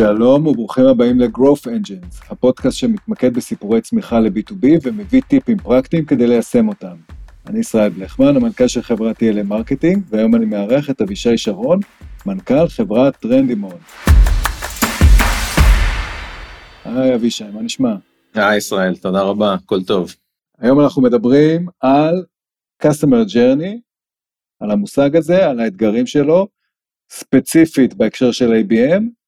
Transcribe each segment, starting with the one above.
שלום וברוכים הבאים ל-Growth Engines, הפודקאסט שמתמקד בסיפורי צמיחה ל-B2B ומביא טיפים פרקטיים כדי ליישם אותם. אני ישראל בלכמן, המנכ"ל של חברת TLM Marketing, והיום אני מארח את אבישי שרון, מנכ"ל חברת Trendemon. היי אבישי, מה נשמע? היי ישראל, תודה רבה, הכל טוב. היום אנחנו מדברים על Customer Journey, על המושג הזה, על האתגרים שלו, ספציפית בהקשר של ABM,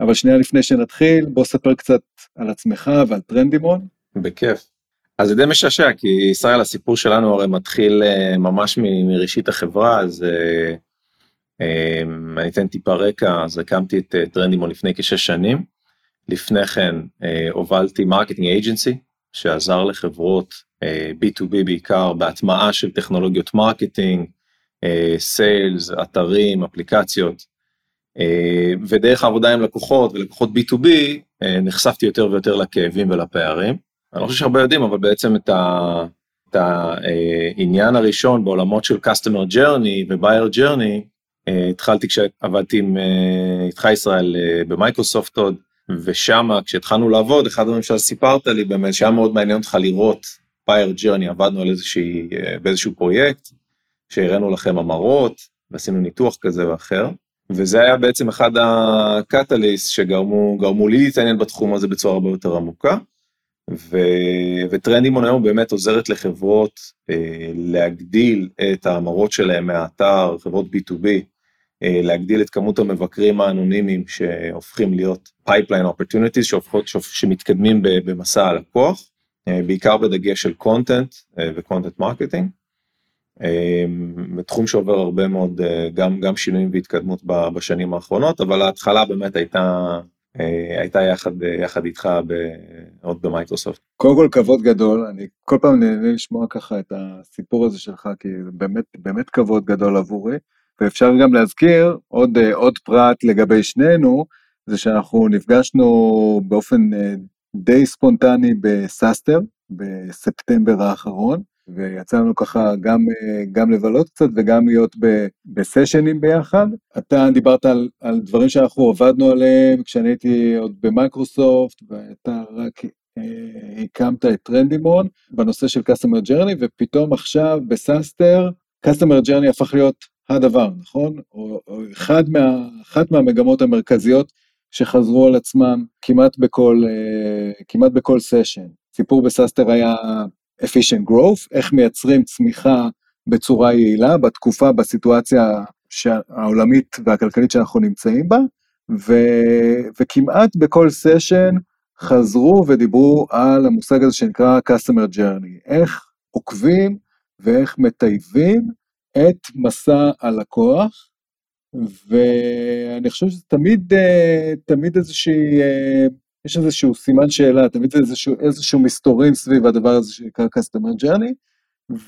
אבל שנייה לפני שנתחיל, בוא ספר קצת על עצמך ועל Trendemon. בכיף. אז זה די משעשע, כי ישראל, הסיפור שלנו הרי מתחיל אה, ממש מראשית החברה, אז אה, אמ, אני אתן טיפה רקע, אז הקמתי את Trendemon לפני כשש שנים. לפני כן הובלתי marketing agency, שעזר לחברות אה, B2B בעיקר בהטמעה של טכנולוגיות marketing, סיילס, אתרים, אפליקציות. אה, ודרך העבודה עם לקוחות ולקוחות B2B אה, נחשפתי יותר ויותר לכאבים ולפערים. אני לא חושב שהרבה יודעים אבל בעצם את, ה, את העניין הראשון בעולמות של customer journey ו-buyer journey התחלתי כשעבדתי עם איתך ישראל במייקרוסופט עוד ושם כשהתחלנו לעבוד אחד הדברים שסיפרת לי באמת שהיה מאוד מעניין אותך לראות buyer journey עבדנו על איזושהי באיזשהו פרויקט שהראינו לכם המרות ועשינו ניתוח כזה ואחר. וזה היה בעצם אחד הקטליסט שגרמו גרמו לי להתעניין בתחום הזה בצורה הרבה יותר עמוקה. ו... וטרנדימון היום באמת עוזרת לחברות אה, להגדיל את ההמרות שלהם מהאתר, חברות B2B, אה, להגדיל את כמות המבקרים האנונימיים שהופכים להיות pipeline opportunities שהופכות, שמתקדמים במסע הלקוח, אה, בעיקר בדגש של content אה, ו-content marketing. אמ, תחום שעובר הרבה מאוד אה, גם גם שינויים והתקדמות בשנים האחרונות אבל ההתחלה באמת הייתה אה, הייתה יחד יחד איתך עוד במייקרוסופט. קודם כל כבוד גדול אני כל פעם נהנה לשמוע ככה את הסיפור הזה שלך כי באמת באמת כבוד גדול עבורי ואפשר גם להזכיר עוד אה, עוד פרט לגבי שנינו זה שאנחנו נפגשנו באופן די ספונטני ב SaaStr בספטמבר האחרון. ויצא לנו ככה גם, אה, גם לבלות קצת וגם להיות ב, בסשנים ביחד. אתה דיברת על, על דברים שאנחנו עבדנו עליהם כשאני הייתי עוד במייקרוסופט, ואתה רק אה, הקמת את Trendemon בנושא של Customer Journey, ופתאום עכשיו ב SaaStr, Customer Journey הפך להיות הדבר, נכון? או, או אחד מה, אחת מהמגמות המרכזיות שחזרו על עצמם כמעט בכל, אה, כמעט בכל סשן. סיפור ב SaaStr היה efficient growth, איך מייצרים צמיחה בצורה יעילה בתקופה, בסיטואציה העולמית והכלכלית שאנחנו נמצאים בה, ו, וכמעט בכל סשן חזרו ודיברו על המושג הזה שנקרא customer journey, איך עוקבים ואיך מטייבים את מסע הלקוח, ואני חושב שזה תמיד, אה, תמיד איזושהי אה, יש איזשהו סימן שאלה, תמיד זה איזשהו, איזשהו מסתורים סביב הדבר הזה שנקרא customer journey,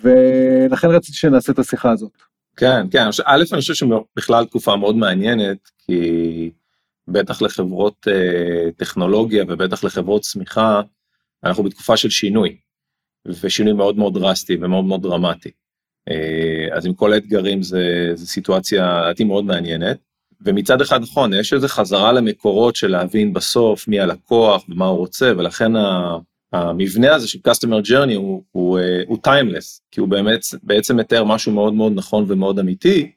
ולכן רציתי שנעשה את השיחה הזאת. כן, כן, א', אני חושב שבכלל תקופה מאוד מעניינת, כי בטח לחברות אה, טכנולוגיה ובטח לחברות צמיחה, אנחנו בתקופה של שינוי, ושינוי מאוד מאוד דרסטי ומאוד מאוד דרמטי. אה, אז עם כל האתגרים זה סיטואציה לדעתי מאוד מעניינת. ומצד אחד נכון יש איזה חזרה למקורות של להבין בסוף מי הלקוח ומה הוא רוצה ולכן המבנה הזה של customer journey הוא, הוא, אה, הוא timeless כי הוא באמת בעצם מתאר משהו מאוד מאוד נכון ומאוד אמיתי.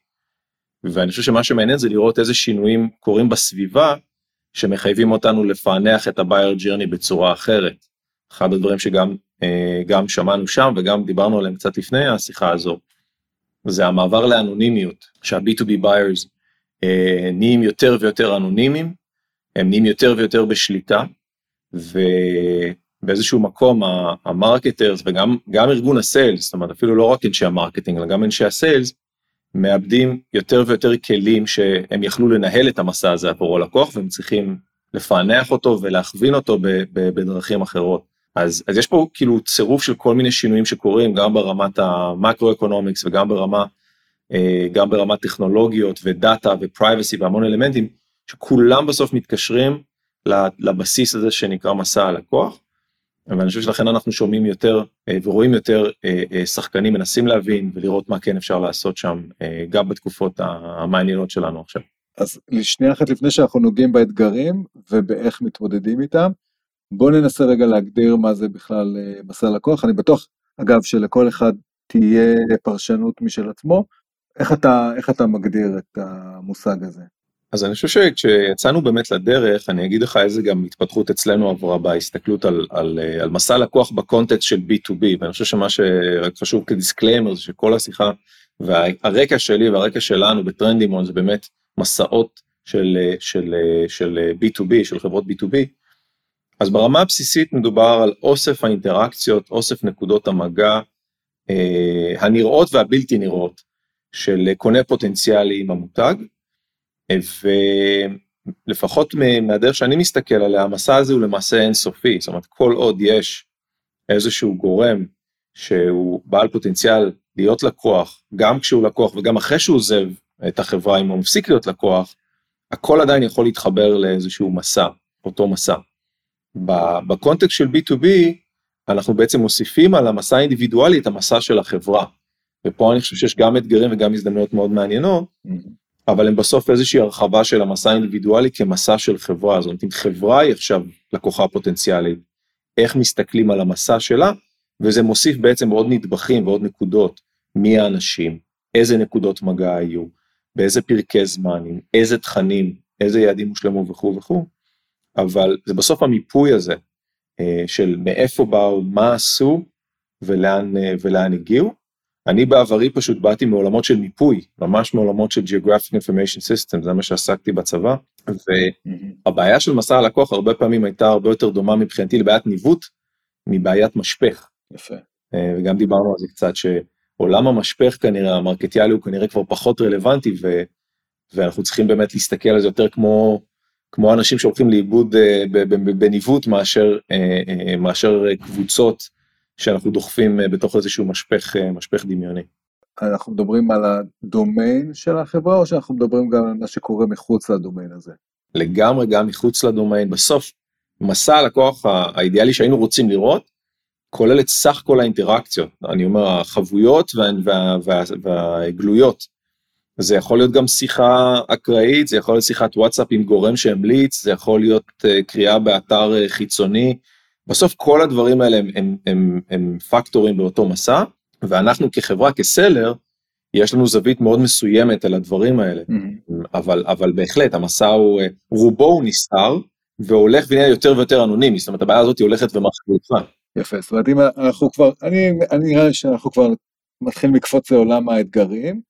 ואני חושב שמה שמעניין זה לראות איזה שינויים קורים בסביבה שמחייבים אותנו לפענח את ה-buyer journey בצורה אחרת. אחד הדברים שגם אה, גם שמענו שם וגם דיברנו עליהם קצת לפני השיחה הזו. זה המעבר לאנונימיות שה-B2B buyers נהיים יותר ויותר אנונימיים, הם נהיים יותר ויותר בשליטה, ובאיזשהו מקום ה marketers וגם גם ארגון ה sales, זאת אומרת אפילו לא רק אנשי ה marketing אלא גם אנשי ה sales, מאבדים יותר ויותר כלים שהם יכלו לנהל את המסע הזה עבור הלקוח והם צריכים לפענח אותו ולהכווין אותו בדרכים אחרות. אז, אז יש פה כאילו צירוף של כל מיני שינויים שקורים גם ברמת המקרו-אקונומיקס וגם ברמה אה, גם ברמת טכנולוגיות ודאטה ופרייבסי והמון אלמנטים שכולם בסוף מתקשרים לבסיס הזה שנקרא מסע הלקוח. ואני חושב שלכן אנחנו שומעים יותר אה, ורואים יותר אה, שחקנים מנסים להבין ולראות מה כן אפשר לעשות שם גם בתקופות המעניינות שלנו עכשיו. אז שנייה אחת לפני שאנחנו נוגעים באתגרים ובאיך מתמודדים איתם, בואו ננסה רגע להגדיר מה זה בכלל אה, מסע לקוח. אני בטוח, אגב, שלכל אחד תהיה פרשנות משל עצמו. איך אתה, איך אתה מגדיר את המושג הזה? אז אני חושב שכשיצאנו באמת לדרך, אני אגיד לך איזה גם התפתחות אצלנו עברה בהסתכלות על, על, על מסע לקוח בקונטקסט של B2B, ואני חושב שמה שרק חשוב כדיסקליימר זה שכל השיחה והרקע שלי והרקע שלנו בטרנדימון זה באמת מסעות של, של, של B2B, של חברות B2B. אז ברמה הבסיסית מדובר על אוסף האינטראקציות, אוסף נקודות המגע, אה, הנראות והבלתי נראות של קונה פוטנציאלי עם המותג, ולפחות מהדרך שאני מסתכל עליה, המסע הזה הוא למעשה אינסופי, זאת אומרת כל עוד יש איזשהו גורם שהוא בעל פוטנציאל להיות לקוח, גם כשהוא לקוח וגם אחרי שהוא עוזב את החברה, אם הוא מפסיק להיות לקוח, הכל עדיין יכול להתחבר לאיזשהו מסע, אותו מסע. בקונטקסט של B2B, אנחנו בעצם מוסיפים על המסע האינדיבידואלי את המסע של החברה. ופה אני חושב שיש גם אתגרים וגם הזדמנויות מאוד מעניינות, mm-hmm. אבל הם בסוף איזושהי הרחבה של המסע האינדיבידואלי כמסע של חברה. זאת אומרת, אם חברה היא עכשיו לקוחה פוטנציאלית, איך מסתכלים על המסע שלה, וזה מוסיף בעצם עוד נדבכים ועוד נקודות, מי האנשים, איזה נקודות מגע היו, באיזה פרקי זמן, עם איזה תכנים, איזה יעדים הושלמו? וכו' וכו', אבל זה בסוף המיפוי הזה אה, של מאיפה באו, מה עשו ולאן, אה, ולאן הגיעו, אני בעברי פשוט באתי מעולמות של מיפוי, ממש מעולמות של Geographic Information System, זה מה שעסקתי בצבא, והבעיה של מסע הלקוח הרבה פעמים הייתה הרבה יותר דומה מבחינתי לבעיית ניווט מבעיית משפך. יפה. אה, וגם דיברנו על זה קצת, שעולם המשפך כנראה, המרקטיאלי הוא כנראה כבר פחות רלוונטי, ו, ואנחנו צריכים באמת להסתכל על זה יותר כמו, כמו אנשים שהולכים לאיבוד אה, בניווט מאשר, אה, מאשר קבוצות. שאנחנו דוחפים אה, בתוך איזשהו משפך, אה, משפך דמיוני. אנחנו מדברים על הדומיין של החברה, או שאנחנו מדברים גם על מה שקורה מחוץ לדומיין הזה? לגמרי גם מחוץ לדומיין. בסוף, מסע הלקוח האידיאלי שהיינו רוצים לראות, כולל את סך כל האינטראקציות, אני אומר, החבויות וה, וה, וה, והגלויות. זה יכול להיות גם שיחה אקראית, זה יכול להיות שיחת וואטסאפ עם גורם שהמליץ, זה יכול להיות uh, קריאה באתר חיצוני, בסוף כל הדברים האלה הם, הם, הם, הם פקטורים באותו מסע, ואנחנו כחברה, כסלר, יש לנו זווית מאוד מסוימת על הדברים האלה, mm-hmm. אבל, אבל בהחלט המסע הוא, רובו הוא נסתר, והולך ונהיה יותר ויותר אנונימי, זאת אומרת הבעיה הזאת היא הולכת ומחליפה. יפה, זאת אומרת אם אנחנו כבר, אני, אני נראה לי שאנחנו כבר מתחילים לקפוץ לעולם האתגרים,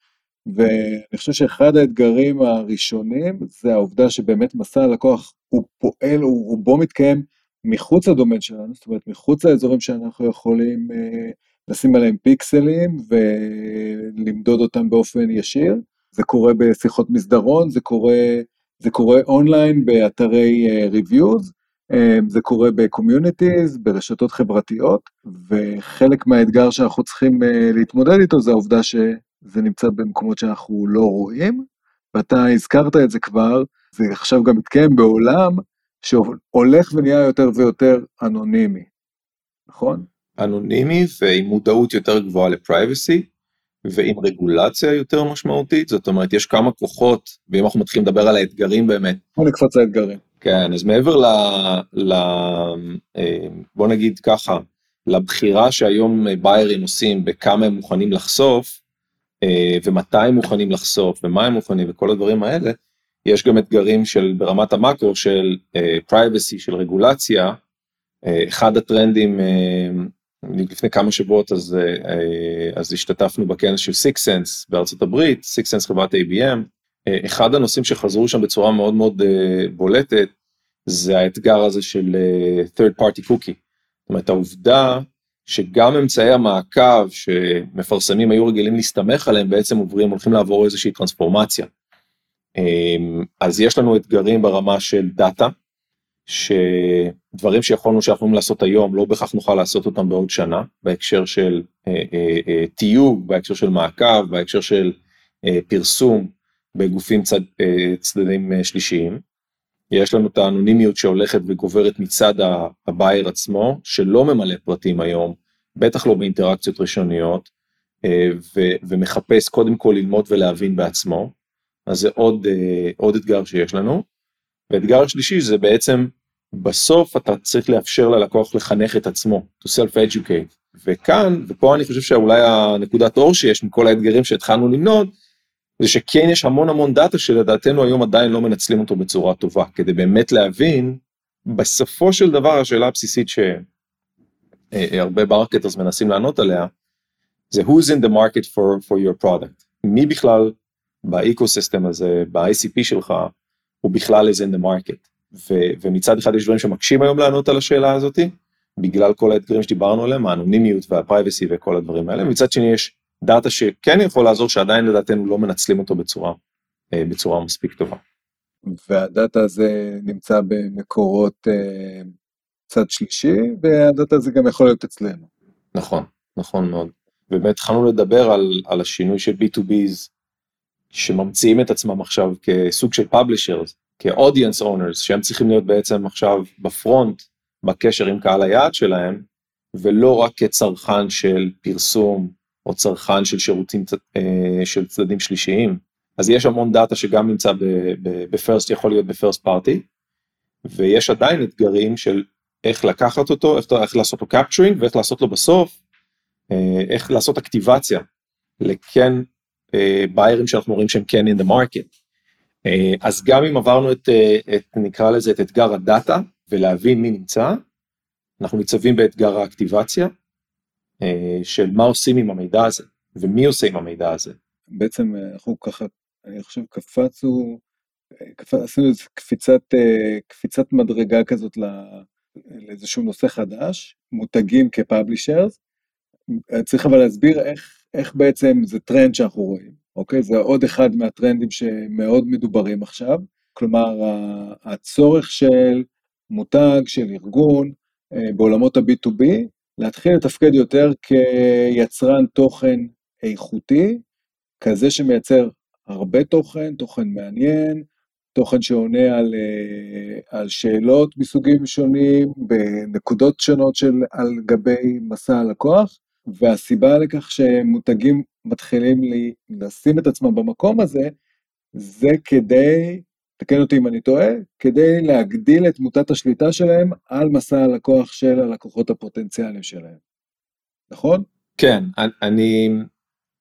ואני חושב שאחד האתגרים הראשונים זה העובדה שבאמת מסע הלקוח הוא פועל, הוא רובו מתקיים מחוץ לדומיין שלנו, זאת אומרת מחוץ לאזורים שאנחנו יכולים אה, לשים עליהם פיקסלים ולמדוד אותם באופן ישיר. זה קורה בשיחות מסדרון, זה קורה, זה קורה אונליין באתרי אה, reviews, אה, זה קורה ב communities, ברשתות חברתיות, וחלק מהאתגר שאנחנו צריכים להתמודד איתו זה העובדה שזה נמצא במקומות שאנחנו לא רואים, ואתה הזכרת את זה כבר, זה עכשיו גם מתקיים בעולם שהולך ונהיה יותר ויותר אנונימי, נכון? אנונימי ועם מודעות יותר גבוהה לפרייבסי ועם רגולציה יותר משמעותית, זאת אומרת יש כמה כוחות, ואם אנחנו מתחילים לדבר על האתגרים באמת. בוא נקפוץ לאתגרים. כן, אז מעבר ל... ל אה, בוא נגיד ככה, לבחירה שהיום ביירים עושים בכמה הם מוכנים לחשוף, אה, ומתי הם מוכנים לחשוף, ומה הם מוכנים, וכל הדברים האלה, יש גם אתגרים של ברמת המאקרו של פרייבסי, uh, של רגולציה. Uh, אחד הטרנדים, uh, לפני כמה שבועות אז, אז השתתפנו בכנס של 6sense בארצות הברית, 6sense חברת ABM. אחד הנושאים שחזרו שם בצורה מאוד מאוד בולטת, זה האתגר הזה של third party cookie. זאת אומרת העובדה שגם אמצעי המעקב שמפרסמים היו רגילים להסתמך עליהם בעצם עוברים, הולכים לעבור איזושהי טרנספורמציה. אמ, אז יש לנו אתגרים ברמה של דאטה, שדברים שיכולנו שאנחנו יכולים לעשות היום לא בהכרח נוכל לעשות אותם בעוד שנה בהקשר של אה, אה, אה, תיוג, בהקשר של מעקב, בהקשר של פרסום בגופים צד, צדדים שלישיים. יש לנו את האנונימיות שהולכת וגוברת מצד הבייר עצמו, שלא ממלא פרטים היום, בטח לא באינטראקציות ראשוניות, ו, ומחפש קודם כל ללמוד ולהבין בעצמו. אז זה עוד, אה, עוד אתגר שיש לנו. ואתגר שלישי זה בעצם בסוף אתה צריך לאפשר ללקוח לחנך את עצמו, to self-educate. וכאן, ופה אני חושב שאולי הנקודת אור שיש מכל האתגרים שהתחלנו למנות, זה שכן יש המון המון דאטה שלדעתנו היום עדיין לא מנצלים אותו בצורה טובה, כדי באמת להבין, בסופו של דבר השאלה הבסיסית שהרבה marketers מנסים לענות עליה, זה who's in the market for, for your product. מי בכלל ב ecosystem הזה, ב-ICP שלך, הוא בכלל is in the market. ו- ומצד אחד יש דברים שמקשים היום לענות על השאלה הזאתי, בגלל כל האתגרים שדיברנו עליהם, האנונימיות וה privacy וכל הדברים האלה, מצד שני יש דאטה שכן יכול לעזור שעדיין לדעתנו לא מנצלים אותו בצורה, אה, בצורה מספיק טובה. והדאטה הזה נמצא במקורות אה, צד שלישי, והדאטה הזה גם יכול להיות אצלנו. נכון, נכון מאוד. באמת התחלנו לדבר על, על השינוי של B2B's שממציאים את עצמם עכשיו כסוג של publishers, כ-audience owners, שהם צריכים להיות בעצם עכשיו בפרונט בקשר עם קהל היעד שלהם, ולא רק כצרכן של פרסום או צרכן של שירותים אה, של צדדים שלישיים. אז יש המון דאטה שגם נמצא בפרסט, יכול להיות בפרסט פארטי, ויש עדיין אתגרים של איך לקחת אותו, איך, איך לעשות לו קפצ'רינג ואיך לעשות לו בסוף, אה, איך לעשות אקטיבציה לכן ביירים אה, שאנחנו רואים שהם כן in the market. אז גם אם עברנו את, את נקרא לזה את אתגר הדאטה ולהבין מי נמצא, אנחנו ניצבים באתגר האקטיבציה, אה, של מה עושים עם המידע הזה, ומי עושה עם המידע הזה. בעצם אה, אנחנו ככה, אני חושב קפצנו, אה, קפ... עשינו איזה קפיצת, קפיצת מדרגה כזאת לאיזשהו נושא חדש, מותגים כפאבלישרס, צריך אבל להסביר איך, איך בעצם זה טרנד שאנחנו רואים, אוקיי? זה עוד אחד מהטרנדים שמאוד מדוברים עכשיו, כלומר הצורך של מותג, של ארגון, בעולמות ה-B2B, להתחיל לתפקד יותר כיצרן תוכן איכותי, כזה שמייצר הרבה תוכן, תוכן מעניין, תוכן שעונה על, אה, על שאלות מסוגים שונים, בנקודות שונות של על גבי מסע הלקוח, והסיבה לכך שמותגים מתחילים לשים את עצמם במקום הזה, זה כדי תקן אותי אם אני טועה, כדי להגדיל את מוטת השליטה שלהם על מסע הלקוח של הלקוחות הפוטנציאליים שלהם. נכון? כן, אני,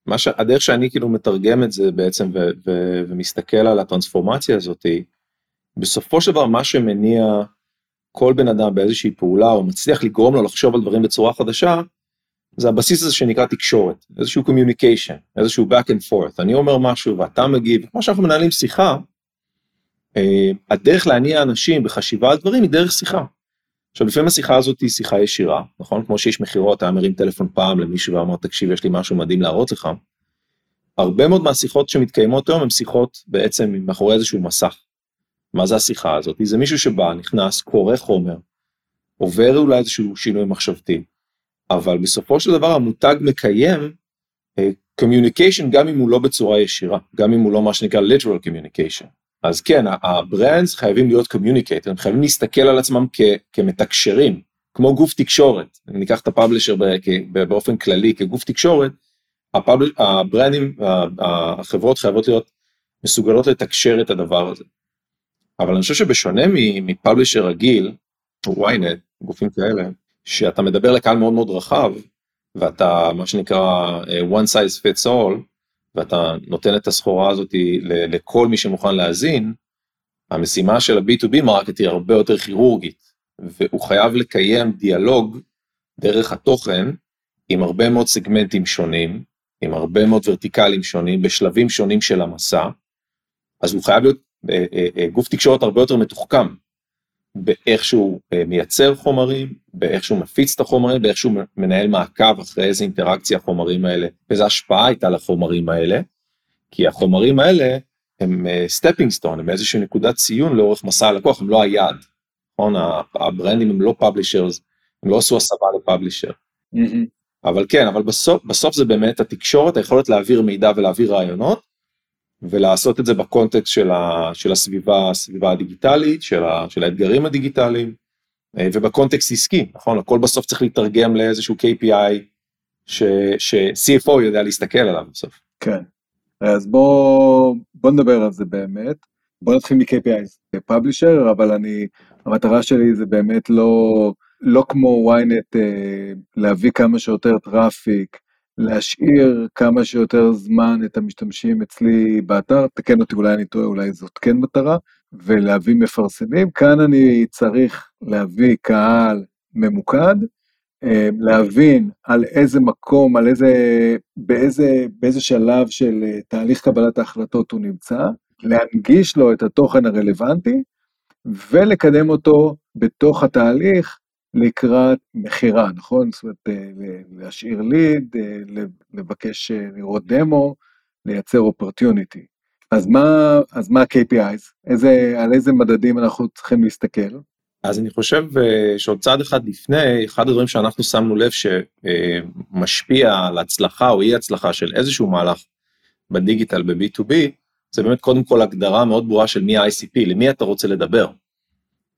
מה ש... הדרך שאני כאילו מתרגם את זה בעצם ו, ו, ומסתכל על הטרנספורמציה הזאתי, בסופו של דבר מה שמניע כל בן אדם באיזושהי פעולה או מצליח לגרום לו לחשוב על דברים בצורה חדשה, זה הבסיס הזה שנקרא תקשורת, איזשהו communication, איזשהו back and forth, אני אומר משהו ואתה מגיב, כמו שאנחנו מנהלים שיחה, אה, הדרך להניע אנשים בחשיבה על דברים היא דרך שיחה. עכשיו לפעמים השיחה הזאת היא שיחה ישירה, נכון? כמו שיש מכירות, אתה מרים טלפון פעם למישהו ואומר תקשיב יש לי משהו מדהים להראות לך. הרבה מאוד מהשיחות שמתקיימות היום הן שיחות בעצם מאחורי איזשהו מסך. מה זה השיחה הזאת? זה מישהו שבא, נכנס, קורא חומר, עובר אולי איזשהו שינוי מחשבתי, אבל בסופו של דבר המותג מקיים communication uh, גם אם הוא לא בצורה ישירה, גם אם הוא לא מה שנקרא literal communication. אז כן, ה brands חייבים להיות communicator, הם חייבים להסתכל על עצמם כ- כמתקשרים, כמו גוף תקשורת, אם ניקח את ה publisher באופן כללי כגוף תקשורת, ה publ, הברנדים, החברות חייבות להיות מסוגלות לתקשר את הדבר הזה. אבל אני חושב שבשונה מ publisher רגיל, ynet, גופים כאלה, שאתה מדבר לקהל מאוד מאוד רחב, ואתה מה שנקרא אה, one size fits all, ואתה נותן את הסחורה הזאת לכל מי שמוכן להאזין, המשימה של ה-B2B marketer היא הרבה יותר כירורגית, והוא חייב לקיים דיאלוג דרך התוכן עם הרבה מאוד סגמנטים שונים, עם הרבה מאוד ורטיקלים שונים, בשלבים שונים של המסע, אז הוא חייב להיות אה, אה, גוף תקשורת הרבה יותר מתוחכם, באיך שהוא מייצר חומרים, באיך שהוא מפיץ את החומרים, באיך שהוא מנהל מעקב אחרי איזה אינטראקציה החומרים האלה, איזה השפעה הייתה לחומרים האלה, כי החומרים האלה הם stepping stone, הם איזושהי נקודת ציון לאורך מסע הלקוח, הם לא היעד, נכון? הברנדים הם לא publishers, הם לא עשו הסבה ל publisher. Mm-hmm. אבל כן, אבל בסוף, בסוף זה באמת התקשורת, היכולת להעביר מידע ולהעביר רעיונות, ולעשות את זה בקונטקסט של, ה, של הסביבה, הסביבה הדיגיטלית, של, ה, של האתגרים הדיגיטליים, אה, ובקונטקסט עסקי, נכון? הכל בסוף צריך להתרגם לאיזשהו KPI ש-CFO יודע להסתכל עליו בסוף. כן. אז בוא, בוא נדבר על זה באמת. בוא נתחיל מ-KPI publisher, אבל אני, המטרה שלי זה באמת לא, לא כמו ynet אה, להביא כמה שיותר traffic, להשאיר כמה שיותר זמן את המשתמשים אצלי באתר, תקן אותי אולי אני טועה, אולי זאת כן מטרה, ולהביא מפרסמים. כאן אני צריך להביא קהל ממוקד, אה, להבין על איזה מקום, על איזה, באיזה, באיזה שלב של אה, תהליך קבלת ההחלטות הוא נמצא, להנגיש לו את התוכן הרלוונטי ולקדם אותו בתוך התהליך לקראת מכירה, נכון? זאת אומרת, אה, להשאיר ליד, לבקש לראות דמו, לייצר אופרטיוניטי. אז מה, אז מה ה-KPIs? איזה, על איזה מדדים אנחנו צריכים להסתכל? אז אני חושב שעוד צעד אחד לפני, אחד הדברים שאנחנו שמנו לב שמשפיע על הצלחה או אי הצלחה של איזשהו מהלך בדיגיטל ב-B2B, זה באמת קודם כל הגדרה מאוד ברורה של מי ה-ICP, למי אתה רוצה לדבר.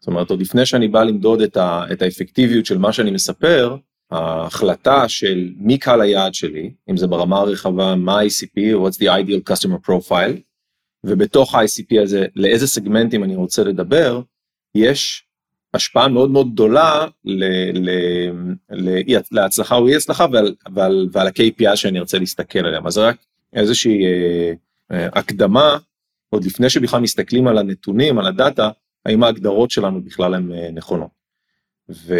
זאת אומרת, עוד לפני שאני בא למדוד את, ה, את האפקטיביות של מה שאני מספר, ההחלטה של מי קהל היעד שלי, אם זה ברמה הרחבה, מה ה-ICP, what's the ideal customer profile, ובתוך ה-ICP הזה, לאיזה סגמנטים אני רוצה לדבר, יש השפעה מאוד מאוד גדולה ל, ל, ל, להצלחה או אי הצלחה ועל, ועל, ועל ה-KPI שאני ארצה להסתכל עליהם. אז רק איזושהי אה, אה, הקדמה, עוד לפני שבכלל מסתכלים על הנתונים, על הדאטה, האם ההגדרות שלנו בכלל הן אה, נכונות. ו,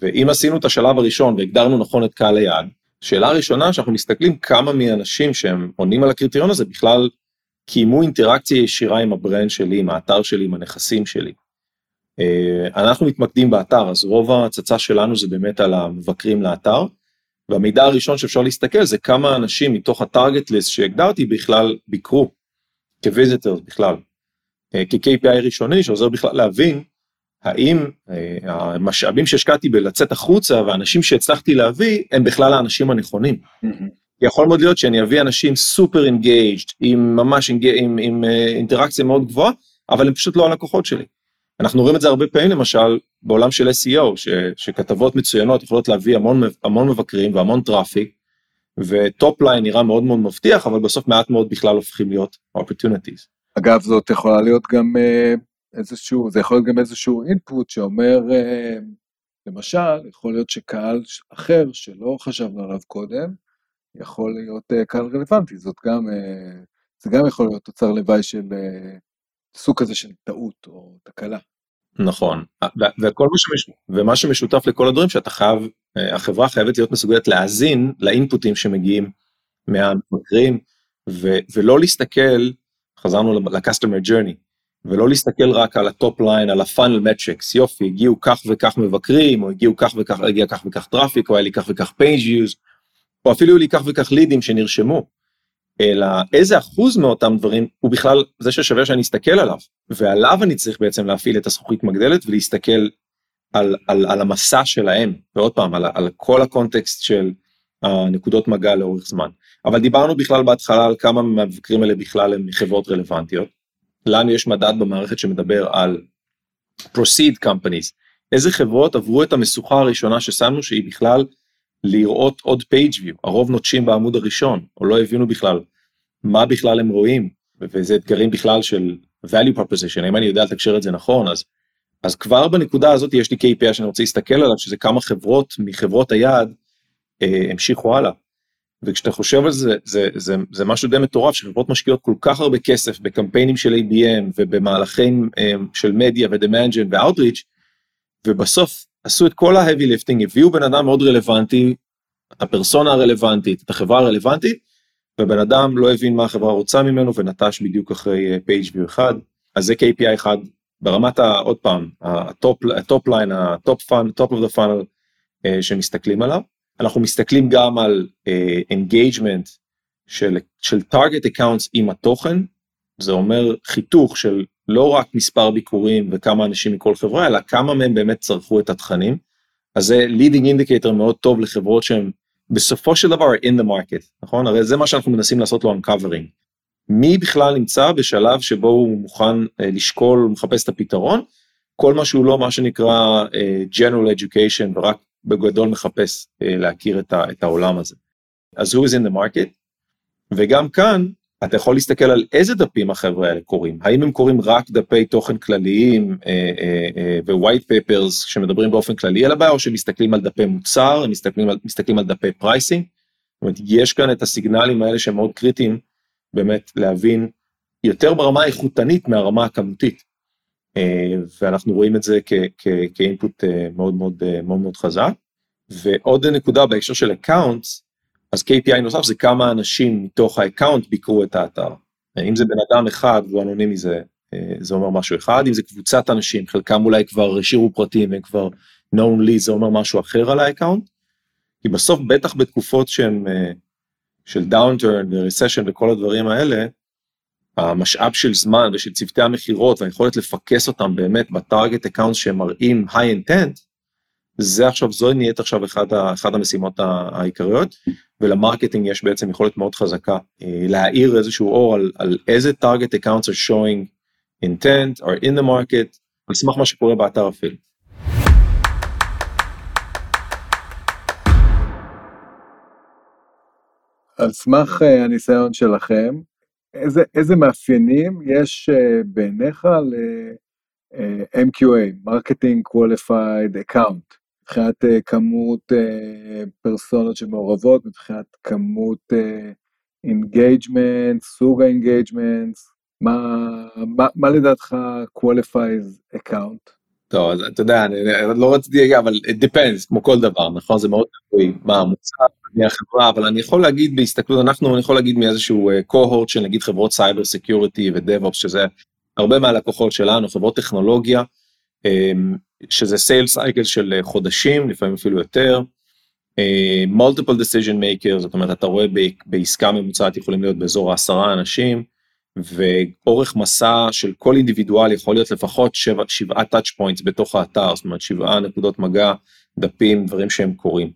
ואם עשינו את השלב הראשון והגדרנו נכון את קהל היעד, שאלה ראשונה שאנחנו מסתכלים כמה מהאנשים שהם עונים על הקריטריון הזה בכלל קיימו אינטראקציה ישירה עם הברנד שלי, עם האתר שלי, עם הנכסים שלי. אה, אנחנו מתמקדים באתר, אז רוב ההצצה שלנו זה באמת על המבקרים לאתר, והמידע הראשון שאפשר להסתכל זה כמה אנשים מתוך ה target list שהגדרתי בכלל ביקרו, כ visitors בכלל, כ-KPI ראשוני שעוזר בכלל להבין האם אה, המשאבים שהשקעתי בלצאת החוצה והאנשים שהצלחתי להביא הם בכלל האנשים הנכונים. Mm-hmm. יכול מאוד להיות שאני אביא אנשים super engaged, עם ממש עם, עם, עם אינטראקציה מאוד גבוהה, אבל הם פשוט לא הלקוחות שלי. אנחנו רואים את זה הרבה פעמים למשל בעולם של SEO, ש, שכתבות מצוינות יכולות להביא המון, המון מבקרים והמון traffic, ו top line נראה מאוד מאוד מבטיח, אבל בסוף מעט מאוד בכלל הופכים להיות opportunities. אגב, זאת יכולה להיות גם אה, איזשהו, זה יכול להיות גם איזשהו input שאומר, אה, למשל, יכול להיות שקהל אחר שלא חשבנו עליו קודם, יכול להיות אה, קהל רלוונטי, זאת גם, זה גם יכול להיות תוצר לוואי של סוג כזה של טעות או תקלה. נכון, וכל מה, שמש... ומה שמשותף לכל הדברים שאתה חייב, החברה חייבת להיות מסוגלת להאזין לאינפוטים שמגיעים מהמבקרים, ו... ולא להסתכל, חזרנו ל-customer journey, ולא להסתכל רק על ה top line, על ה-funnel metrics, יופי, הגיעו כך וכך מבקרים, או הגיעו כך וכך, הגיע כך וכך traffic, או היה לי כך וכך page views, או אפילו היו לי כך וכך לידים שנרשמו. אלא איזה אחוז מאותם דברים הוא בכלל זה ששווה שאני אסתכל עליו ועליו אני צריך בעצם להפעיל את הזכוכית מגדלת ולהסתכל על, על, על המסע שלהם ועוד פעם על, על כל הקונטקסט של הנקודות מגע לאורך זמן אבל דיברנו בכלל בהתחלה על כמה מהמבקרים האלה בכלל הם חברות רלוונטיות. לנו יש מדד במערכת שמדבר על proceed companies איזה חברות עברו את המשוכה הראשונה ששמנו שהיא בכלל לראות עוד page view, הרוב נוטשים בעמוד הראשון, או לא הבינו בכלל מה בכלל הם רואים, וזה אתגרים בכלל של value proposition, אם אני יודע לתקשר את זה נכון, אז, אז כבר בנקודה הזאת יש לי KPI שאני רוצה להסתכל עליו, שזה כמה חברות מחברות היעד אה, המשיכו הלאה. וכשאתה חושב על זה, זה, זה, זה משהו די מטורף, שחברות משקיעות כל כך הרבה כסף בקמפיינים של ABM ובמהלכים אה, של מדיה ודמנג'ן ואוטריץ', ובסוף עשו את כל ה heavy lifting, הביאו בן אדם מאוד רלוונטי, הפרסונה הרלוונטית, את החברה הרלוונטית, ובן אדם לא הבין מה החברה רוצה ממנו ונטש בדיוק אחרי page view אחד, אז זה KPI אחד ברמת ה... עוד פעם, ה top, ה top line, ה top funnel, top of the funnel שמסתכלים עליו. אנחנו מסתכלים גם על uh, של, של target accounts עם התוכן, זה אומר חיתוך של לא רק מספר ביקורים וכמה אנשים מכל חברה, אלא כמה מהם באמת צרכו את התכנים. אז זה leading indicator מאוד טוב לחברות שהן בסופו של דבר in the market, נכון? הרי זה מה שאנחנו מנסים לעשות לו uncovering. מי בכלל נמצא בשלב שבו הוא מוכן uh, לשקול, מחפש את הפתרון, כל מה שהוא לא מה שנקרא uh, general education ורק בגדול מחפש uh, להכיר את, ה, את העולם הזה. אז who is in the market, וגם כאן אתה יכול להסתכל על איזה דפים החבר'ה האלה קוראים, האם הם קוראים רק דפי תוכן כלליים ו-white papers שמדברים באופן כללי על הבעיה, או שמסתכלים על דפי מוצר, הם מסתכלים על, מסתכלים על דפי pricing. זאת אומרת, יש כאן את הסיגנלים האלה שהם מאוד קריטיים, באמת להבין יותר ברמה האיכותנית מהרמה הכמותית. ואנחנו רואים את זה כ input מאוד מאוד מאוד מאוד חזק. ועוד נקודה בהקשר של accounts, אז KPI נוסף זה כמה אנשים מתוך ה account ביקרו את האתר. אם זה בן אדם אחד והוא אנונימי זה, אה, זה אומר משהו אחד, אם זה קבוצת אנשים, חלקם אולי כבר השאירו פרטים והם כבר known לי, זה אומר משהו אחר על ה account. כי בסוף בטח בתקופות אה, של downturn ו recession וכל הדברים האלה, המשאב של זמן ושל צוותי המכירות והיכולת לפקס אותם באמת ב target account שהם מראים high intent, זה עכשיו, זו נהיית עכשיו אחד, אחד המשימות העיקריות, ול marketing יש בעצם יכולת מאוד חזקה אה, להאיר איזשהו אור על, על איזה target accounts are showing intent or in the market, על סמך מה שקורה באתר אפילו. על סמך uh, הניסיון שלכם, איזה, איזה מאפיינים יש uh, בעיניך ל-MQA, Marketing Qualified Account? מבחינת uh, כמות פרסונות שמעורבות, מבחינת כמות engagement, סוג ה engagement, מה, מה, מה לדעתך qualifies account? טוב, אז אתה יודע, אני, לא רציתי אבל it depends, כמו כל דבר, נכון? זה מאוד תלוי מה המוצר, מי החברה, אבל אני יכול להגיד בהסתכלות, אנחנו, אני יכול להגיד מאיזשהו cohort של נגיד חברות cyber security ו DevOps, שזה הרבה מהלקוחות שלנו, חברות טכנולוגיה, אמ, שזה sales cycle של אה, חודשים, לפעמים אפילו יותר. multiple decision maker, זאת אומרת, אתה רואה בעסקה ממוצעת יכולים להיות באזור העשרה אנשים, ואורך מסע של כל individual יכול להיות לפחות שבע, שבעה touch points בתוך האתר, זאת אומרת שבעה נקודות מגע, דפים, דברים שהם קורים.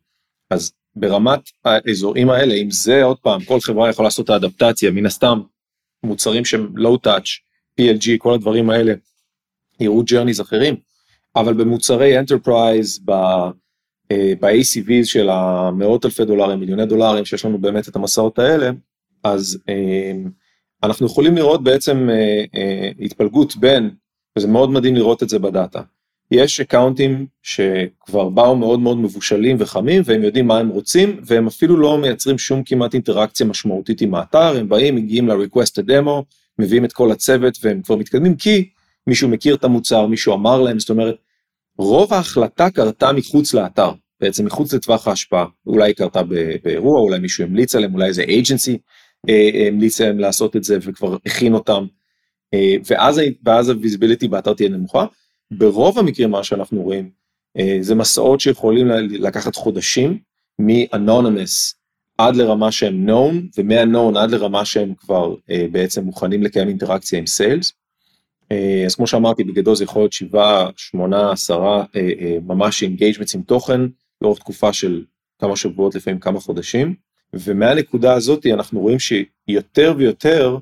אז ברמת האזורים האלה, אם זה עוד פעם, כל חברה יכולה לעשות את האדפטציה, מן הסתם מוצרים שהם low touch, PLG, כל הדברים האלה, יראו journeys אחרים, אבל במוצרי enterprise, ב-ACVs של המאות אלפי דולרים, מיליוני דולרים, שיש לנו באמת את המסעות האלה, אז אה, אנחנו יכולים לראות בעצם אה, אה, התפלגות בין, וזה מאוד מדהים לראות את זה ב data. יש accountים שכבר באו מאוד מאוד מבושלים וחמים והם יודעים מה הם רוצים והם אפילו לא מייצרים שום כמעט אינטראקציה משמעותית עם האתר, הם באים, מגיעים ל-request a demo, מביאים את כל הצוות והם כבר מתקדמים כי מישהו מכיר את המוצר, מישהו אמר להם, זאת אומרת, רוב ההחלטה קרתה מחוץ לאתר, בעצם מחוץ לטווח ההשפעה, אולי היא קרתה באירוע, אולי מישהו המליץ עליהם, אולי איזה agency המליץ להם לעשות את זה וכבר הכין אותם, אה, ואז, ה visibility באתר תהיה נמוכה. ברוב המקרים מה שאנחנו רואים אה, זה מסעות שיכולים לקחת חודשים מ-anonymous עד לרמה שהם known ומה-known עד לרמה שהם כבר בעצם מוכנים לקיים אינטראקציה עם sales. אז כמו שאמרתי בגדול זה יכול להיות 7, 8, 10 ממש engagements עם תוכן לאורך תקופה של כמה שבועות לפעמים כמה חודשים. ומהנקודה הזאת אנחנו רואים שיותר ויותר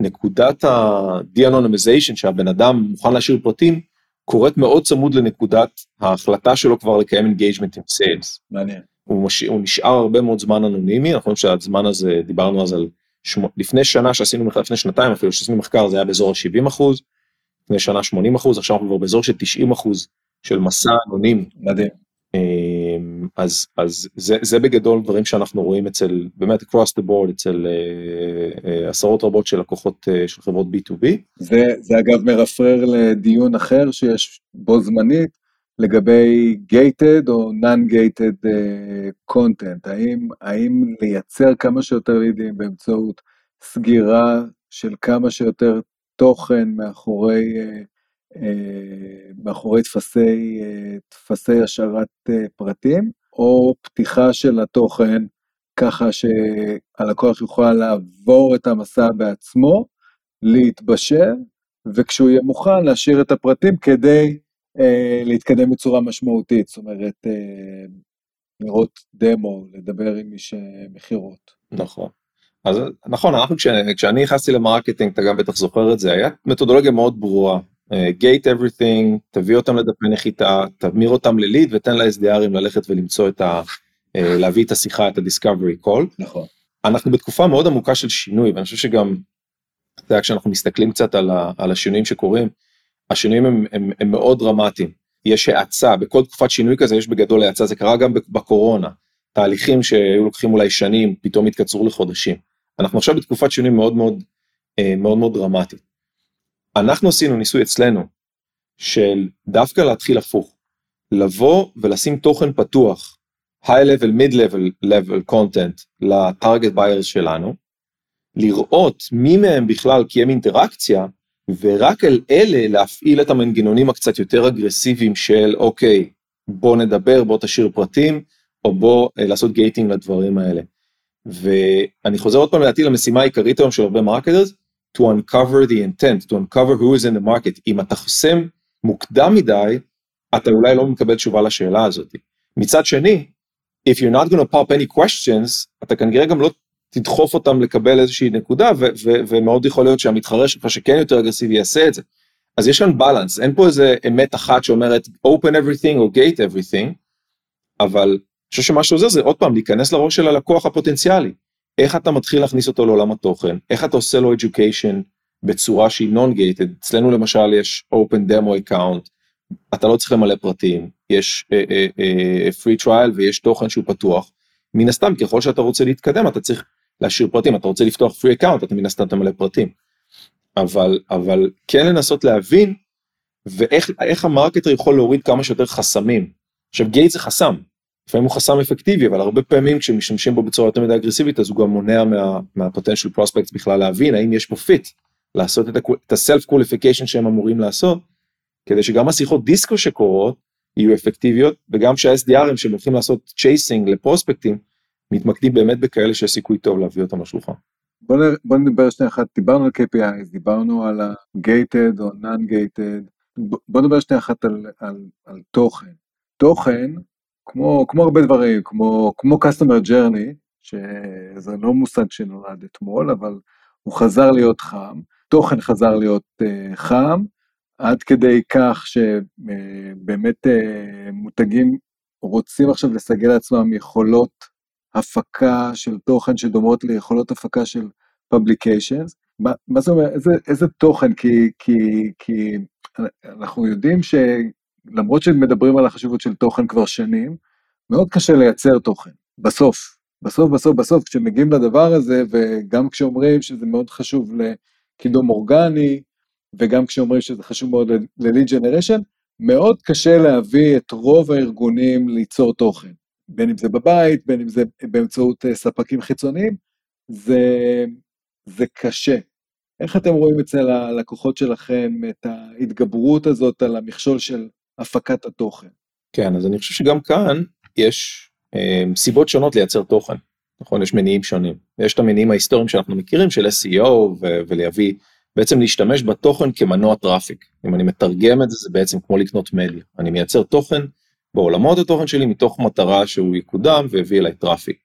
נקודת ה-de-anonymization שהבן אדם מוכן להשאיר פרטים קורית מאוד צמוד לנקודת ההחלטה שלו כבר לקיים engagement עם sales. מעניין. הוא, מש... הוא נשאר הרבה מאוד זמן אנונימי, אנחנו רואים שהזמן הזה, דיברנו אז על, שמו... לפני שנה שעשינו מחקר, לפני שנתיים אפילו שעשינו מחקר זה היה באזור ה-70 אחוז, לפני שנה 80 אחוז, עכשיו אנחנו כבר באזור של 90 אחוז של מסע אנונימי. מדהים. אז אז זה זה בגדול דברים שאנחנו רואים אצל באמת across the board אצל uh, uh, עשרות רבות של לקוחות uh, של חברות b2b. זה זה אגב מרפרר לדיון אחר שיש בו זמנית לגבי gated או non-gated uh, content האם האם לייצר כמה שיותר לידים באמצעות סגירה של כמה שיותר תוכן מאחורי uh, אה, מאחורי טפסי, אה, טפסי השארת אה, פרטים, או פתיחה של התוכן ככה שהלקוח יוכל לעבור את המסע בעצמו, להתבשל, וכשהוא יהיה מוכן להשאיר את הפרטים כדי אה, להתקדם בצורה משמעותית, זאת אומרת, אה, לראות דמו, לדבר עם איש מכירות. נכון. אז נכון, אנחנו כש, כשאני נכנסתי ל marketing, אתה גם בטח זוכר את זה, היה מתודולוגיה מאוד ברורה. gate uh, everything, תביא אותם לדפי נחיתה, תמיר אותם לליד ותן ל-SDRים ללכת ולמצוא את ה... uh, להביא את השיחה, את ה-discovery call. נכון. אנחנו בתקופה מאוד עמוקה של שינוי, ואני חושב שגם, אתה יודע, כשאנחנו מסתכלים קצת על, ה, על השינויים שקורים, השינויים הם, הם, הם מאוד דרמטיים. יש האצה, בכל תקופת שינוי כזה יש בגדול האצה, זה קרה גם בקורונה. תהליכים שהיו לוקחים אולי שנים, פתאום התקצרו לחודשים. אנחנו עכשיו בתקופת שינוי מאוד מאוד אה, מאוד מאוד דרמטית. אנחנו עשינו ניסוי אצלנו של דווקא להתחיל הפוך, לבוא ולשים תוכן פתוח, high level, mid level, content לטארגט ביירס שלנו, לראות מי מהם בכלל קיים אינטראקציה, ורק על אלה להפעיל את המנגנונים הקצת יותר אגרסיביים של אוקיי, בוא נדבר, בוא תשאיר פרטים, או בוא אה, לעשות gating לדברים האלה. ואני חוזר עוד פעם לדעתי למשימה העיקרית היום של הרבה marketers, to uncover the intent, to uncover who is in the market. אם אתה חוסם מוקדם מדי, אתה אולי לא מקבל תשובה לשאלה הזאת. מצד שני, if you're not going to pop any questions, אתה כנראה גם לא תדחוף אותם לקבל איזושהי נקודה, ומאוד יכול להיות שהמתחרה שלך שכן יותר אגרסיבי יעשה את זה. אז יש כאן בלנס, אין פה איזה אמת אחת שאומרת open everything או gate everything, אבל אני חושב שמה שעוזר זה עוד פעם להיכנס לראש של הלקוח הפוטנציאלי. איך אתה מתחיל להכניס אותו לעולם התוכן, איך אתה עושה לו education בצורה שהיא non-gated, אצלנו למשל יש open demo account, אתה לא צריך למלא פרטים, יש uh, uh, uh, free trial ויש תוכן שהוא פתוח, מן הסתם ככל שאתה רוצה להתקדם אתה צריך להשאיר פרטים, אתה רוצה לפתוח free account אתה מן הסתם תמלא פרטים, אבל, אבל כן לנסות להבין ואיך ה marketer יכול להוריד כמה שיותר חסמים, עכשיו gate זה חסם, לפעמים הוא חסם אפקטיבי, אבל הרבה פעמים כשמשתמשים בו בצורה יותר מדי אגרסיבית, אז הוא גם מונע מה, מה potential prospect בכלל להבין האם יש פה fit, לעשות את ה self qualification שהם אמורים לעשות, כדי שגם השיחות disco שקורות יהיו אפקטיביות, וגם שה-SDRים שהם הולכים לעשות chasing ל prospectים, מתמקדים באמת בכאלה שיש סיכוי טוב להביא אותם לשולחן. בוא, בוא נדבר שנייה אחת, דיברנו על KPI, דיברנו על ה-gated או non-gated, בוא נדבר שנייה אחת על, על, על תוכן. תוכן כמו, כמו הרבה דברים, כמו, כמו customer journey, שזה לא מושג שנולד אתמול, אבל הוא חזר להיות חם, תוכן חזר להיות uh, חם, עד כדי כך שבאמת uh, uh, מותגים רוצים עכשיו לסגל לעצמם יכולות הפקה של תוכן שדומות ליכולות הפקה של publications. מה, מה זה אומר, איזה, איזה תוכן? כי, כי, כי אנחנו יודעים ש... למרות שמדברים על החשיבות של תוכן כבר שנים, מאוד קשה לייצר תוכן, בסוף. בסוף, בסוף, בסוף, כשמגיעים לדבר הזה, וגם כשאומרים שזה מאוד חשוב לקידום אורגני, וגם כשאומרים שזה חשוב מאוד ל-lead generation, מאוד קשה להביא את רוב הארגונים ליצור תוכן. בין אם זה בבית, בין אם זה באמצעות אה, ספקים חיצוניים, זה, זה קשה. איך אתם רואים אצל הלקוחות שלכם את ההתגברות הזאת על המכשול של הפקת התוכן. כן, אז אני חושב שגם כאן יש אה, סיבות שונות לייצר תוכן, נכון? יש מניעים שונים. יש את המניעים ההיסטוריים שאנחנו מכירים של SEO ו- ולהביא, בעצם להשתמש בתוכן כמנוע טראפיק. אם אני מתרגם את זה, זה בעצם כמו לקנות מדיה. אני מייצר תוכן בעולמות התוכן שלי מתוך מטרה שהוא יקודם ויביא אליי טראפיק.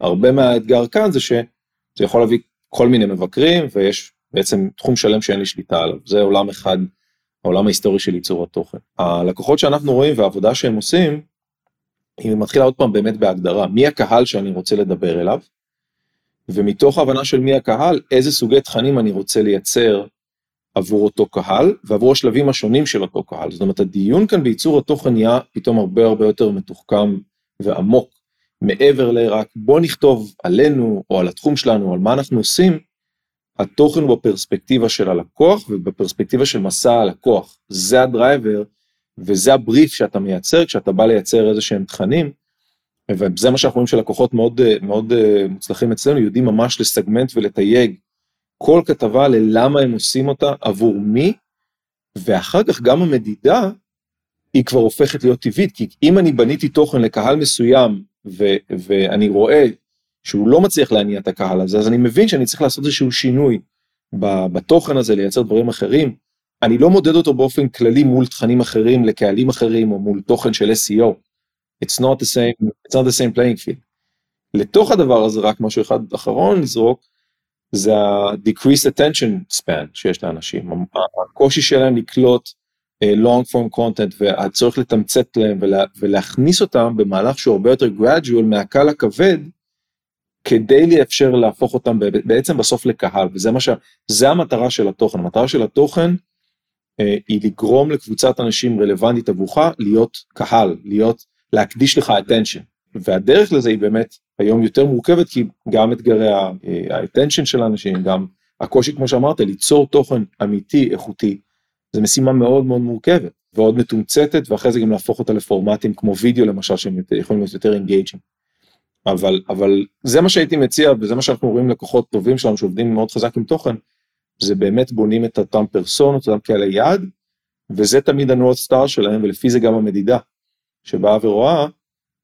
הרבה מהאתגר כאן זה שזה יכול להביא כל מיני מבקרים ויש בעצם תחום שלם שאין לי שליטה עליו. זה עולם אחד העולם ההיסטורי של ייצור התוכן. הלקוחות שאנחנו רואים והעבודה שהם עושים, היא מתחילה עוד פעם באמת בהגדרה, מי הקהל שאני רוצה לדבר אליו, ומתוך ההבנה של מי הקהל, איזה סוגי תכנים אני רוצה לייצר עבור אותו קהל, ועבור השלבים השונים של אותו קהל. זאת אומרת, הדיון כאן בייצור התוכן נהיה פתאום הרבה הרבה יותר מתוחכם ועמוק, מעבר לרק בוא נכתוב עלינו, או על התחום שלנו, או על מה אנחנו עושים, התוכן הוא בפרספקטיבה של הלקוח ובפרספקטיבה של מסע הלקוח. זה הדרייבר וזה הבריף שאתה מייצר כשאתה בא לייצר איזה שהם תכנים. וזה מה שאנחנו רואים שלקוחות מאוד מאוד אה, מוצלחים אצלנו יודעים ממש לסגמנט ולתייג כל כתבה ללמה הם עושים אותה עבור מי ואחר כך גם המדידה היא כבר הופכת להיות טבעית כי אם אני בניתי תוכן לקהל מסוים ו- ואני רואה שהוא לא מצליח להניע את הקהל הזה, אז אני מבין שאני צריך לעשות איזשהו שינוי בתוכן הזה, לייצר דברים אחרים. אני לא מודד אותו באופן כללי מול תכנים אחרים, לקהלים אחרים, או מול תוכן של SEO. It's not the same, it's not the same playing field. לתוך הדבר הזה, רק משהו אחד אחרון לזרוק, זה ה-decreased attention span שיש לאנשים. הקושי שלהם לקלוט uh, long form content והצורך לתמצת להם ולה, ולהכניס אותם במהלך שהוא הרבה יותר gradual מהקל הכבד, כדי לאפשר להפוך אותם בעצם בסוף לקהל, וזה מה ש... זה המטרה של התוכן. המטרה של התוכן אה, היא לגרום לקבוצת אנשים רלוונטית עבורך להיות קהל, להיות, להקדיש לך attention. והדרך לזה היא באמת היום יותר מורכבת, כי גם אתגרי ה-attention של האנשים, גם הקושי, כמו שאמרת, ליצור תוכן אמיתי, איכותי, זו משימה מאוד מאוד מורכבת, ועוד מתומצתת, ואחרי זה גם להפוך אותה לפורמטים כמו וידאו למשל, שהם יכולים להיות יותר אינגייג'ים. אבל, אבל זה מה שהייתי מציע, וזה מה שאנחנו רואים לקוחות טובים שלנו שעובדים מאוד חזק עם תוכן, זה באמת בונים את אותם פרסונות, אותם קהלי יעד, וזה תמיד ה North Star שלהם, ולפי זה גם המדידה, שבאה ורואה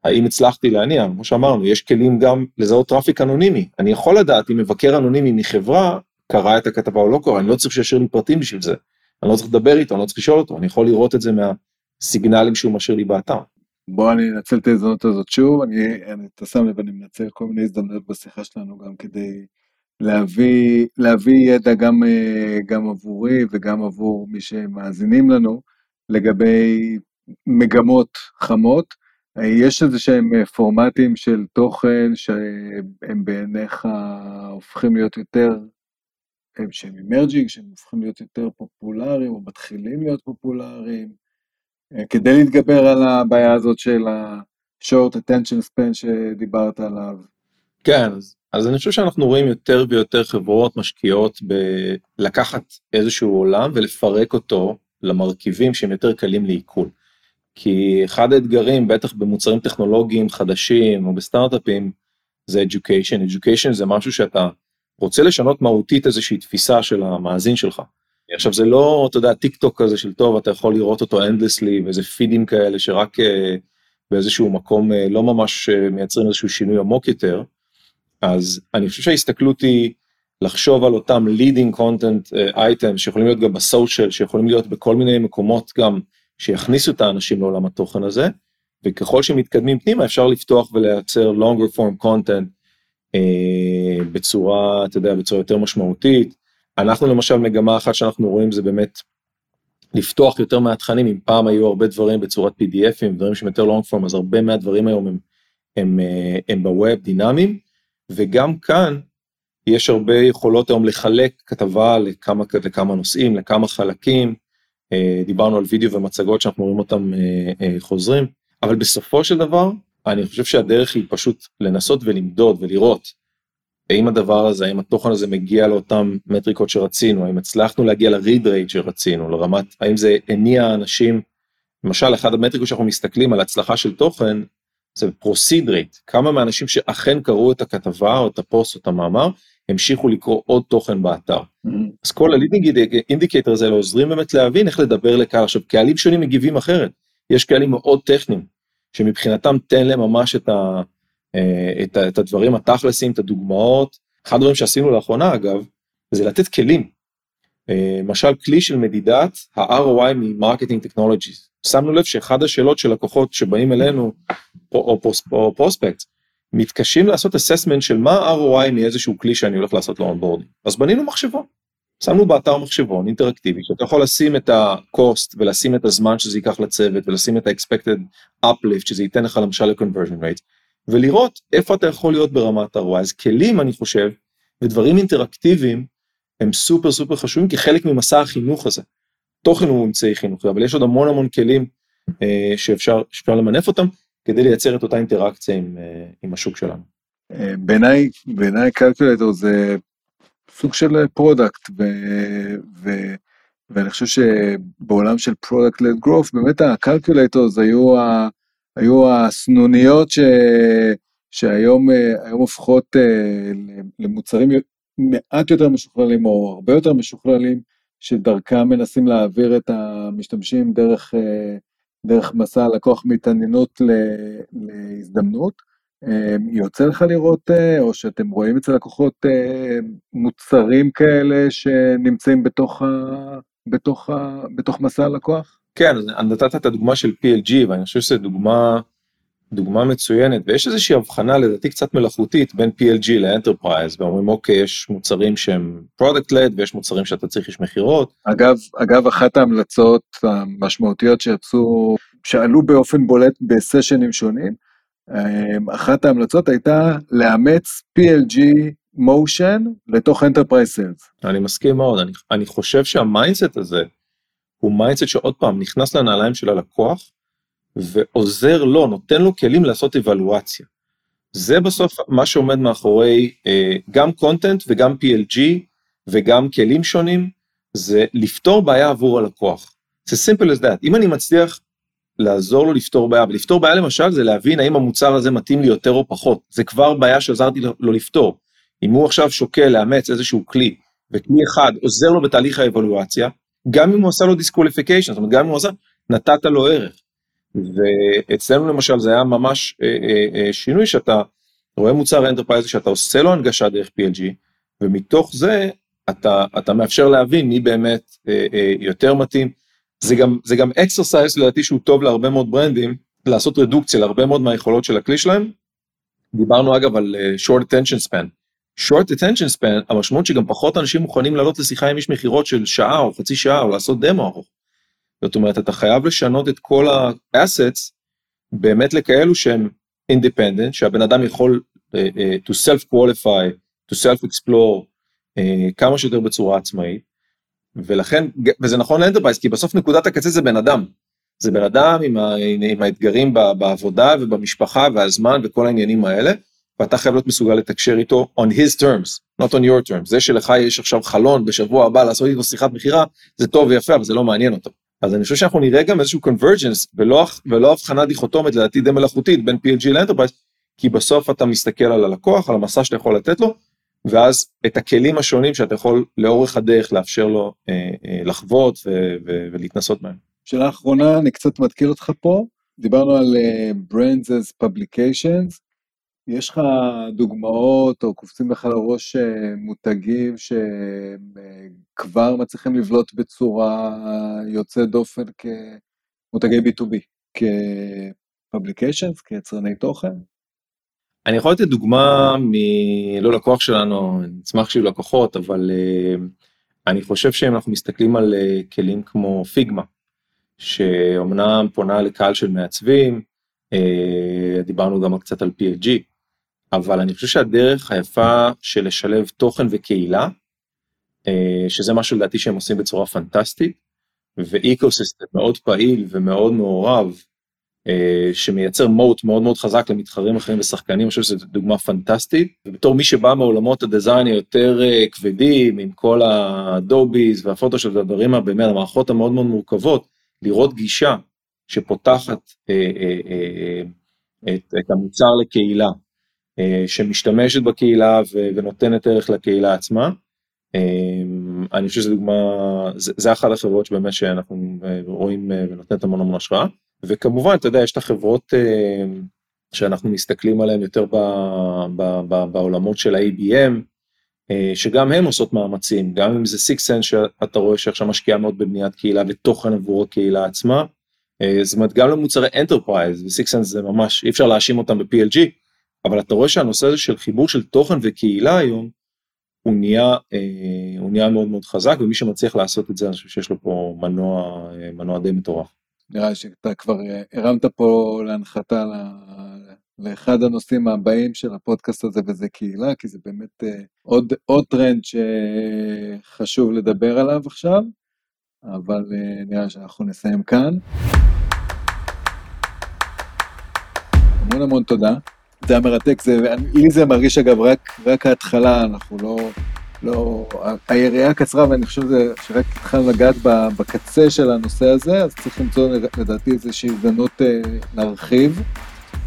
האם הצלחתי להניע, כמו שאמרנו, יש כלים גם לזהות טראפיק אנונימי, אני יכול לדעת אם מבקר אנונימי מחברה קרא את הכתבה או לא קרא, אני לא צריך שישאיר לי פרטים בשביל זה, אני לא צריך לדבר איתו, אני לא צריך לשאול אותו, אני יכול לראות את זה מה signals שהוא משאיר לי באתר. בוא אני אנצל את ההזדמנות הזאת שוב, אני, אני, אתה שם לב, אני מנצל כל מיני הזדמנויות בשיחה שלנו גם כדי להביא, להביא ידע גם, אה, גם עבורי וגם עבור מי שמאזינים לנו לגבי מגמות חמות. יש איזה שהם אה, פורמטים של תוכן שהם בעיניך הופכים להיות יותר, הם שהם אמרג'ינג, שהם הופכים להיות יותר פופולריים או מתחילים להיות פופולריים, כדי להתגבר על הבעיה הזאת של ה-short attention span שדיברת עליו. כן, אז אז אני חושב שאנחנו רואים יותר ויותר חברות משקיעות בלקחת איזשהו עולם ולפרק אותו למרכיבים שהם יותר קלים לעיכול. כי אחד האתגרים, בטח במוצרים טכנולוגיים חדשים או בסטארט-אפים, זה education. education זה משהו שאתה רוצה לשנות מהותית איזושהי תפיסה של המאזין שלך. עכשיו זה לא, אתה יודע, טיק טוק כזה של טוב, אתה יכול לראות אותו endlessly ואיזה פידים כאלה שרק uh, באיזשהו מקום uh, לא ממש uh, מייצרים איזשהו שינוי עמוק יותר. אז אני חושב שההסתכלות היא לחשוב על אותם leading content items שיכולים להיות גם בסושיאל, שיכולים להיות בכל מיני מקומות גם שיכניסו את האנשים לעולם התוכן הזה, וככל שמתקדמים פנימה אפשר לפתוח ולייצר longer form content uh, בצורה, אתה יודע, בצורה יותר משמעותית. אנחנו למשל מגמה אחת שאנחנו רואים זה באמת לפתוח יותר מהתכנים, אם פעם היו הרבה דברים בצורת PDFים, דברים שהם יותר long form, אז הרבה מהדברים היום הם, הם, הם, אה, הם בווב דינמיים. וגם כאן יש הרבה יכולות היום לחלק כתבה לכמה, לכמה נושאים, לכמה חלקים. אה, דיברנו על וידאו ומצגות שאנחנו רואים אותם אה, חוזרים, אבל בסופו של דבר, אני חושב שהדרך היא פשוט לנסות ולמדוד ולראות האם הדבר הזה, האם התוכן הזה מגיע לאותן מטריקות שרצינו, האם הצלחנו להגיע ל-read rate שרצינו, לרמת, האם זה הניע אנשים, למשל, אחד המטריקות שאנחנו מסתכלים על הצלחה של תוכן, זה proceed rate, כמה מהאנשים שאכן קראו את הכתבה או את הפוסט או את המאמר, המשיכו לקרוא עוד תוכן באתר. Mm-hmm. אז כל ה leading indicator הזה עוזרים באמת להבין איך לדבר לקהל. עכשיו, קהלים שונים מגיבים אחרת. יש קהלים מאוד טכניים, שמבחינתם תן להם ממש את, ה, את, ה, את הדברים התכלסים, את הדוגמאות. אחד הדברים שעשינו לאחרונה אגב, זה לתת כלים. אה, למשל כלי של מדידת ה-ROI מ marketing technologies. שמנו לב שאחד השאלות של לקוחות שבאים אלינו, או, או prospect, מתקשים לעשות assessment של מה ה-ROI מאיזשהו כלי שאני הולך לעשות לו onboarding. אז בנינו מחשבון. שמנו באתר מחשבון אינטראקטיבי, שאתה יכול לשים את ה-cost ולשים את הזמן שזה ייקח לצוות ולשים את ה-expected uplift שזה ייתן לך למשל ל-conversion rate, ולראות איפה אתה יכול להיות ברמת ה-ROI. אז כלים אני חושב, ודברים אינטראקטיביים הם סופר סופר חשובים כחלק ממסע החינוך הזה. תוכן הוא אמצעי חינוכי, אבל יש עוד המון המון כלים אה, שאפשר, שאפשר למנף אותם כדי לייצר את אותה אינטראקציה עם, אה, עם השוק שלנו. אה, בעיניי, בעיניי calculator זה סוג של product, ו, ו, ואני חושב שבעולם של product led growth, באמת ה calculators היו, ה, היו הסנוניות ש, שהיום אה, הופכות אה, למוצרים מעט יותר משוכללים או הרבה יותר משוכללים, שדרכם מנסים להעביר את המשתמשים דרך, אה, דרך מסע לקוח מהתעניינות להזדמנות. יוצא לך לראות, או שאתם רואים אצל לקוחות מוצרים כאלה שנמצאים בתוך, בתוך, בתוך מסע הלקוח? כן, נתת את הדוגמה של PLG, ואני חושב שזו דוגמה דוגמה מצוינת ויש איזושהי הבחנה לדעתי קצת מלאכותית בין PLG ל enterprise ואומרים אוקיי יש מוצרים שהם product led ויש מוצרים שאתה צריך יש מכירות. אגב אגב אחת ההמלצות המשמעותיות שיצאו שעלו באופן בולט בסשנים שונים אמ, אחת ההמלצות הייתה לאמץ PLG motion לתוך Enterprise Sales. אני מסכים מאוד, אני, אני חושב שה mindset הזה הוא mindset שעוד פעם נכנס לנעליים של הלקוח ועוזר לו, נותן לו כלים לעשות אבלואציה. זה בסוף מה שעומד מאחורי אה, גם content וגם PLG וגם כלים שונים, זה לפתור בעיה עבור הלקוח. זה simple as that. אם אני מצליח לעזור לו לפתור בעיה, ולפתור בעיה למשל זה להבין האם המוצר הזה מתאים לי יותר או פחות, זה כבר בעיה שעזרתי לו לפתור. אם הוא עכשיו שוקל לאמץ איזשהו כלי, וכלי אחד עוזר לו בתהליך האבלואציה, גם אם הוא עשה לו disqualification, זאת אומרת גם אם הוא עשה, נתת לו ערך. ואצלנו למשל זה היה ממש אה, אה, אה, שינוי שאתה רואה מוצר enterprise שאתה עושה לו הנגשה דרך PLG, ומתוך זה אתה, אתה מאפשר להבין מי באמת אה, אה, יותר מתאים. זה גם, זה גם exercise לדעתי שהוא טוב להרבה מאוד ברנדים, לעשות רדוקציה להרבה מאוד מהיכולות של הכלי שלהם. דיברנו אגב על uh, short attention span. Short attention span המשמעות שגם פחות אנשים מוכנים לעלות לשיחה עם איש מכירות של שעה או חצי שעה או לעשות דמו ארוך. זאת אומרת אתה חייב לשנות את כל ה-assets באמת לכאלו שהם independent שהבן אדם יכול uh, uh, to self qualify to self explore uh, כמה שיותר בצורה עצמאית. ולכן וזה נכון ל enterprise כי בסוף נקודת הקצה זה בן אדם. זה בן אדם עם, ה, עם האתגרים בעבודה ובמשפחה והזמן וכל העניינים האלה ואתה חייב להיות מסוגל לתקשר איתו on his terms, not on your terms. זה שלך יש עכשיו חלון בשבוע הבא לעשות איתו שיחת מכירה, זה טוב ויפה, אבל זה לא מעניין אותו. אז אני חושב שאנחנו נראה גם איזשהו convergence ולא, ולא הבחנה דיכוטומית לדעתי די מלאכותית בין PLG ל enterprise, כי בסוף אתה מסתכל על הלקוח, על המסע שאתה יכול לתת לו, ואז את הכלים השונים שאתה יכול לאורך הדרך לאפשר לו אה, אה, לחוות ו- ו- ולהתנסות בהם. שאלה אחרונה, אני קצת מתקיל אותך פה, דיברנו על uh, Brands as Publications, יש לך דוגמאות או קופצים לך לראש אה, מותגים שכבר מצליחים לבלוט בצורה יוצאת דופן כמותגי B2B, כפובליקיישנס, כיצרני תוכן? אני יכול לתת דוגמה מלא לקוח שלנו, אני אשמח שיהיו לקוחות, אבל uh, אני חושב שאם אנחנו מסתכלים על כלים כמו פיגמה, שאומנם פונה לקהל של מעצבים, דיברנו גם קצת על PLG, אבל אני חושב שהדרך היפה של לשלב תוכן וקהילה, אה, שזה משהו לדעתי שהם עושים בצורה פנטסטית, ואיקוסיסטם מאוד פעיל ומאוד מעורב, אה, שמייצר מוט מאוד מאוד חזק למתחרים אחרים ושחקנים, אני חושב שזו דוגמה פנטסטית. ובתור מי שבא מעולמות הדיזיין היותר אה, כבדים, עם כל הדוביז והפוטושופ והדברים הבאמת, המערכות המאוד מאוד מורכבות, לראות גישה שפותחת את, המוצר לקהילה, שמשתמשת בקהילה ונותנת ערך לקהילה עצמה. אה, אני חושב שזו דוגמה, זה, אחת החברות שבאמת שאנחנו אה, רואים ונותנת המון המון השראה. וכמובן, אתה יודע, יש את החברות שאנחנו מסתכלים עליהן יותר ב, ב, ב, בעולמות של ה-ABM, שגם הן עושות מאמצים, גם אם זה Sense שאתה רואה שעכשיו משקיעה מאוד בבניית קהילה ותוכן עבור הקהילה עצמה. זאת אומרת, גם למוצרי ו-Six Sense זה ממש, אי אפשר להאשים אותם ב-PLG, אבל אתה רואה שהנושא הזה של חיבור של תוכן וקהילה היום, הוא נהיה, אה, הוא נהיה מאוד מאוד חזק, ומי שמצליח לעשות את זה, אני חושב שיש לו פה מנוע, אה, מנוע די מטורף. נראה לי שאתה כבר אה, הרמת פה להנחתה ל... לאחד הנושאים הבאים של הפודקאסט הזה, וזה קהילה, כי זה באמת אה, עוד, עוד טרנד שחשוב לדבר עליו עכשיו, אבל אה, נראה שאנחנו נסיים כאן. המון המון תודה. זה היה מרתק, לי זה מרגיש אגב רק, רק ההתחלה, אנחנו לא, לא, היריעה קצרה ואני חושב זה, שרק התחלנו לגעת בקצה של הנושא הזה, אז צריך למצוא לדעתי איזושהי הזדמנות אה, להרחיב,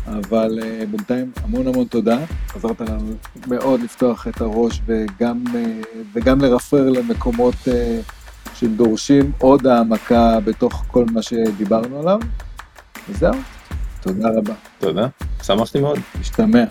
אבל אה, בינתיים המון המון תודה, עזרת לנו מאוד לפתוח את הראש וגם, אה, וגם לרפרר למקומות אה, שדורשים עוד העמקה בתוך כל מה שדיברנו עליו, וזהו. תודה רבה. תודה, שמחתי מאוד. משתמע.